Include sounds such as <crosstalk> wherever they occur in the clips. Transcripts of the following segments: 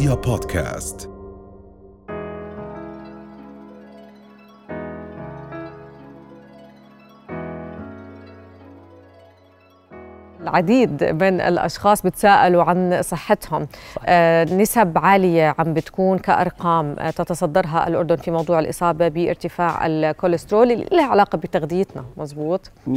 رؤيا بودكاست. العديد من الأشخاص بتساءلوا عن صحتهم. آه نسب عالية عم بتكون كأرقام آه تتصدرها الأردن في موضوع الإصابة بارتفاع الكوليسترول اللي لها علاقة بتغذيتنا. مزبوط؟ 100%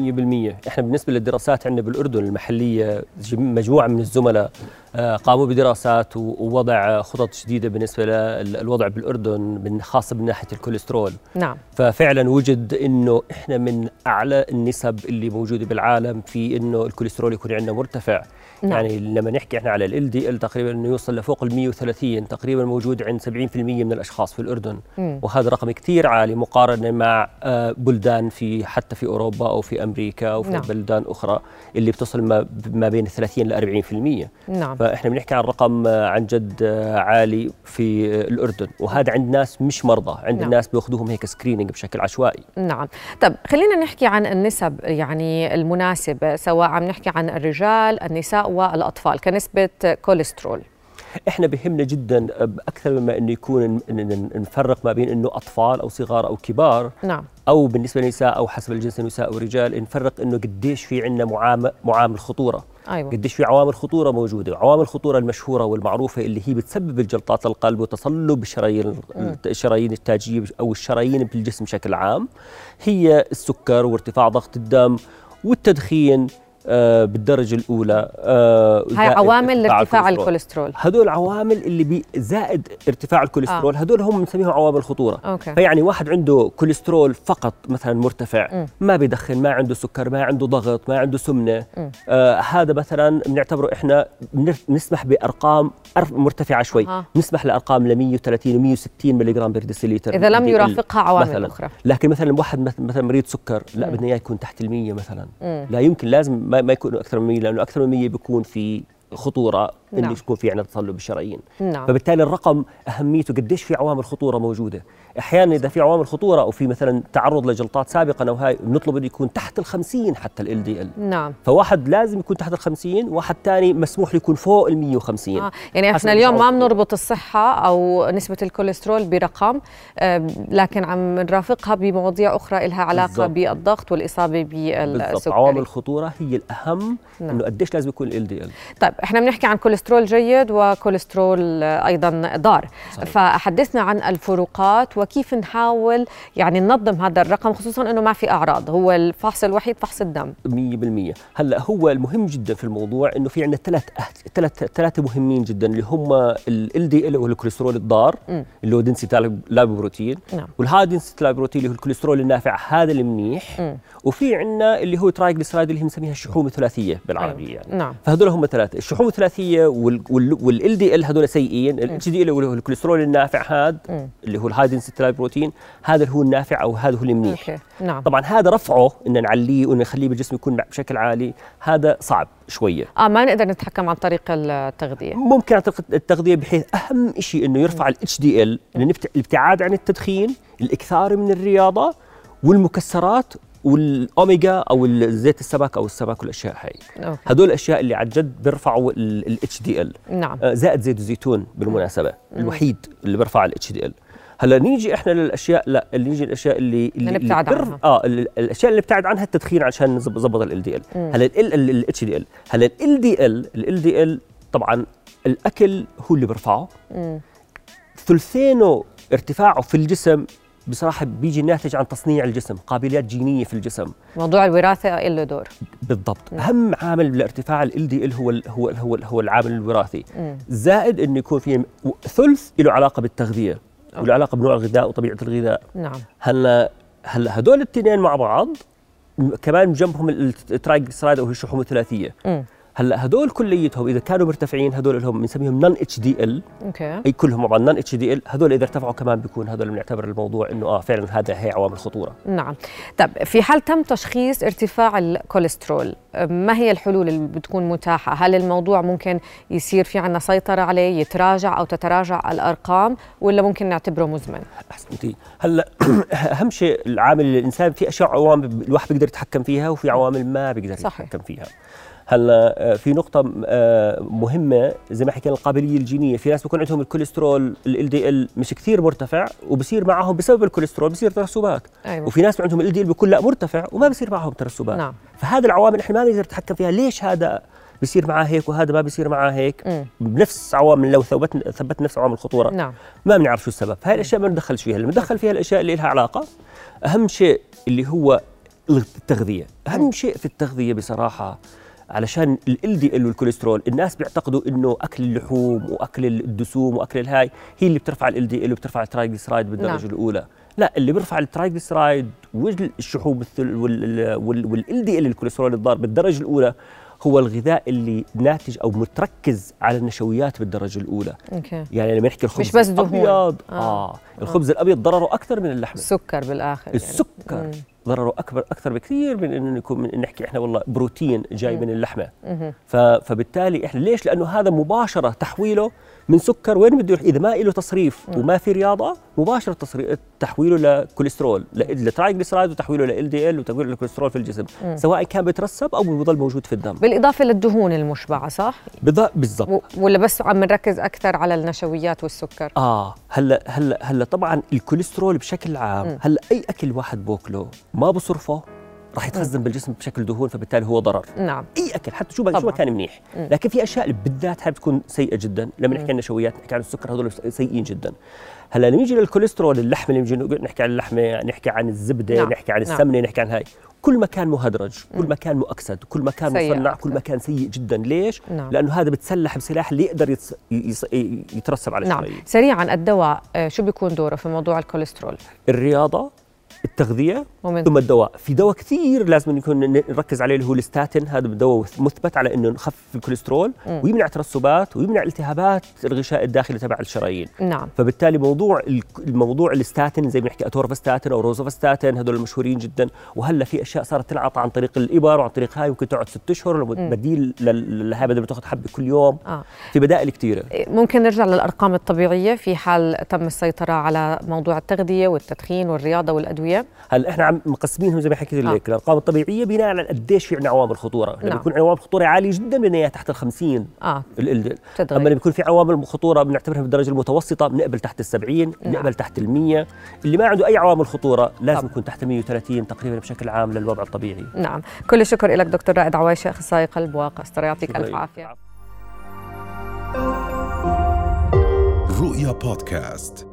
إحنا بالنسبة للدراسات عندنا بالأردن المحلية مجموعة من الزملاء قاموا بدراسات ووضع خطط جديدة بالنسبة للوضع بالأردن خاصة من ناحية الكوليسترول نعم ففعلا وجد إنه إحنا من أعلى النسب اللي موجودة بالعالم في إنه الكوليسترول يكون عندنا مرتفع نعم. يعني لما نحكي إحنا على ال LDL تقريبا إنه يوصل لفوق ال 130 تقريبا موجود عند 70% من الأشخاص في الأردن مم. وهذا رقم كثير عالي مقارنة مع آه، بلدان في حتى في أوروبا أو في أمريكا أو في نعم. بلدان أخرى اللي بتصل ما بين 30 ل 40% نعم فإحنا بنحكي عن رقم آه، عن جد آه، عالي في الأردن. وهذا عند ناس مش مرضى عند نعم. الناس بياخذوهم هيك screening بشكل عشوائي. نعم. طب خلينا نحكي عن النسب يعني المناسبه سواء عم نحكي عن الرجال النساء والأطفال كنسبة كوليسترول إحنا بهمنا جدا أكثر مما إنه يكون نفرق ما بين إنه أطفال أو صغار أو كبار نعم. أو بالنسبة للنساء أو حسب الجنس النساء ورجال نفرق إنه قديش في عندنا معامل معامل خطورة. أيوة. قديش في عوامل خطورة موجودة. عوامل الخطوره المشهورة والمعروفة اللي هي بتسبب الجلطات القلب وتصلب الشرايين الشرايين التاجية أو الشرايين بالجسم بشكل عام. هي السكر وارتفاع ضغط الدم والتدخين بالدرجة الأولى آه هاي عوامل لارتفاع الكوليسترول هدول عوامل اللي بي زائد ارتفاع الكوليسترول آه. هدول هم بنسميهم عوامل خطورة okay. فيعني واحد عنده كوليسترول فقط مثلا مرتفع م. ما بيدخن ما عنده سكر ما عنده ضغط ما عنده سمنة آه هذا مثلا بنعتبره إحنا نسمح بأرقام مرتفعة شوي آه. نسمح لأرقام ل 130 و 160 ملي جرام per deciliter إذا لم يرافقها عوامل مثلاً. أخرى لكن مثلا واحد مثلا مريض سكر لا بدنا إياه يكون تحت ال 100 مثلا م. لا يمكن لازم ما, يكون أكثر من 100 لأنه أكثر من 100 بيكون في خطورة نعم. انه يكون في عندنا تصلب بالشرايين نعم. فبالتالي الرقم أهميته قديش في عوامل خطوره موجودة أحيانا إذا في عوامل خطورة أو في مثلا تعرض لجلطات سابقا أو هاي بنطلب انه يكون تحت ال 50 حتى LDL نعم فواحد لازم يكون تحت ال 50 واحد ثاني مسموح له يكون فوق ال 150 آه. يعني إحنا اليوم ما بنربط الصحة أو نسبة الكوليسترول برقم لكن عم نرافقها بمواضيع أخرى لها علاقة بالزبط. بالضغط والإصابة بالسكري عوامل الخطورة هي الأهم نعم. إنه قديش لازم يكون ال LDL طيب إحنا بنحكي عن كوليسترول جيد وكوليسترول أيضا ضار صحيح. فحدثنا عن الفروقات وكيف نحاول يعني ننظم هذا الرقم خصوصا إنه ما في أعراض هو الفحص الوحيد فحص الدم 100% هلأ هو المهم جدا في الموضوع إنه في عندنا ثلاث ثلاث ثلاثة مهمين جدا اللي هم ال LDL هو الكوليسترول الضار م. اللي هو density lipoprotein نعم. وال high density lipoprotein اللي هو الكوليسترول النافع هذا المنيح م. وفي عندنا اللي هو triglyceride اللي هي بنسميها الشحوم الثلاثية بالعربية. يعني نعم. فهذول هم ثلاثة الشحوم الثلاثية وال LDL هذول سيئين. ال HDL اللي هو الكوليسترول النافع هذا اللي هو ال high density lipoprotein هذا هو النافع أو هذا هو المنيح أوكي. نعم. طبعا هذا رفعه إن نعليه ونخليه بالجسم يكون بشكل عالي هذا صعب شوية. آه ما نقدر نتحكم عن طريق التغذية. ممكن عن طريق التغذية بحيث أهم شيء إنه يرفع ال HDL الابتعاد عن التدخين الإكثار من الرياضة والمكسرات والأوميجا أو زيت السمك أو السمك والأشياء هاي أوكي. هدول الأشياء اللي عن جد بيرفعوا ال HDL نعم. زائد زيت الزيتون بالمناسبة مم. الوحيد اللي بيرفع ال HDL هلأ نيجي إحنا للأشياء لا اللي نيجي الاشياء اللي اللي نبتعد عنها. آه الأشياء اللي نبتعد عنها التدخين عشان نظبط ال LDL هلأ ال ال HDL هلأ ال LDL ال LDL طبعا الأكل هو اللي بيرفعه. ثلثينه ارتفاعه في الجسم بصراحة بيجي ناتج عن تصنيع الجسم قابليات جينية في الجسم. موضوع الوراثة له دور. بالضبط. أهم عامل لارتفاع ال دي ال هو ال هو ال هو, ال هو العامل الوراثي. مم. زائد إنه يكون في ثلث له علاقة بالتغذية وله علاقة بنوع الغذاء وطبيعة الغذاء. نعم. هلا هلا هدول الاثنين مع بعض كمان جنبهم الترايجليسرايد أو الشحوم الثلاثيه مم. هلا هدول كليتهم إذا كانوا مرتفعين هدول لهم بنسميهم non HDL أوكي. أي كلهم بعض non HDL هدول إذا ارتفعوا كمان بيكون هدول بنعتبر الموضوع إنه آه فعلا هذا هي عوامل خطورة. نعم. طب في حال تم تشخيص ارتفاع الكوليسترول ما هي الحلول اللي بتكون متاحة؟ هل الموضوع ممكن يصير في عندنا سيطرة عليه يتراجع أو تتراجع الأرقام ولا ممكن نعتبره مزمن؟ أحسنتي. هلا <clears throat> أهم شيء العامل الإنسان في أشياء عوامل الواحد بيقدر يتحكم فيها وفي عوامل ما بيقدر صحيح. يتحكم فيها. هلا آه، في نقطة آه، مهمة زي ما حكينا القابلية الجينية، في ناس بيكون عندهم الكوليسترول ال LDL مش كثير مرتفع وبصير معهم بسبب الكوليسترول بصير ترسبات، أيوة. وفي ناس عندهم LDL بيكون لا مرتفع وما بصير معهم ترسبات، نعم. فهذه العوامل إحنا ما بنقدر نتحكم فيها، ليش هذا بصير معاه هيك وهذا ما بصير معاه هيك؟ مم. بنفس عوامل لو ثبت ثبت نفس عوامل الخطورة. نعم. ما بنعرف شو السبب، هاي الأشياء ما بندخلش فيها، اللي بندخل فيها الأشياء اللي لها علاقة. أهم شيء اللي هو التغذية، أهم شيء في التغذية بصراحة علشان ال LDL والكوليسترول الناس بيعتقدوا إنه أكل اللحوم وأكل الدسوم وأكل الهاي هي اللي بترفع ال LDL وبترفع ال triglyceride بالدرجة نعم. الأولى لا اللي بيرفع ال triglyceride والشحوم وال LDL الكوليسترول الضار بالدرجة الأولى هو الغذاء اللي ناتج أو متركز على النشويات بالدرجة الأولى أوكي يعني لما نحكي الخبز مش بس دهون. الأبيض آه. آه, آه. الخبز الأبيض ضرره أكثر من اللحم السكر بالآخر يعني. السكر مم. ضرره اكبر أكثر بكثير من إنه يكون من نحكي إحنا والله بروتين جاي من اللحمة. فبالتالي إحنا ليش؟ لأنه هذا مباشرة تحويله من سكر وين بده يروح؟ إذا ما له تصريف وما في رياضة مباشرة تصريف تحويله لكوليسترول ل triglyceride وتحويله ل LDL وتحويله لكوليسترول في الجسم. سواء كان بيترسب أو بيضل موجود في الدم. بالإضافة للدهون المشبعة صح؟ بالض- بالضبط. ولا بس عم نركز أكثر على النشويات والسكر؟ آه هلا هلا هلأ طبعا الكوليسترول بشكل عام هلأ أي أكل واحد باكله ما بصرفه راح يتخزن بالجسم بشكل دهون فبالتالي هو ضرر. نعم. أي أكل حتى شو شو. ما كان منيح. لكن في أشياء بالذات هاي بتكون سيئة جدا. لما نحكي عن النشويات نحكي عن السكر هذول سيئين جدا. هلا لما نيجي للكوليسترول اللحمة اللي بنجي نحكي عن اللحمة نحكي عن الزبدة نعم. نحكي عن نعم. السمنة نحكي عن هاي. كل ما كان مهدرج كل ما كان مؤكسد كل ما كان سيء. مصنع أكثر. كل ما كان سيء جدا. ليش؟ نعم. لأنه هذا بتسلح بسلاح اللي يقدر يتس... يس... يترسب على نعم. سريعا الدواء آه، شو بيكون دوره في موضوع الكوليسترول؟ الرياضة التغذية ومن ثم الدواء. في دواء كثير لازم يكون نركز عليه اللي هو الستاتين. هذا دواء مثبت على إنه نخفف الكوليسترول ويمنع ترسبات ويمنع التهابات الغشاء الداخلي تبع الشرايين. نعم. فبالتالي موضوع ال- الموضوع الستاتين زي ما نحكي اتورفاستاتين أو rosuvastatin هذول المشهورين جدا. وهلأ في أشياء صارت تنعطى عن طريق الإبر وعن طريق هاي ممكن تقعد ست أشهر بديل لهاي بدل ما تاخذ حبة كل يوم. آه. في بدائل كثيرة. ممكن نرجع للأرقام الطبيعية. في حال تم السيطرة على موضوع التغذية والتدخين والرياضة والأدوية هلا إحنا عم مقسمينهم زي ما حكيت آه. لك الأرقام الطبيعية بناء على قديش في عندنا عوامل خطورة. لما نعم. يكون عوامل خطورة عالية جدا بدنا اياها تحت ال 50 آه. ال-. أما لما يكون في عوامل خطورة بنعتبرها بالدرجة المتوسطة بنقبل تحت ال 70 بنقبل تحت ال 100 اللي ما عنده أي عوامل خطورة لازم. يكون تحت 130 تقريبا بشكل عام للوضع الطبيعي. نعم. كل الشكر لك دكتور رائد عوايشه أخصائي قلب وقسطرة. يعطيك ألف. عافية. رؤيا بودكاست.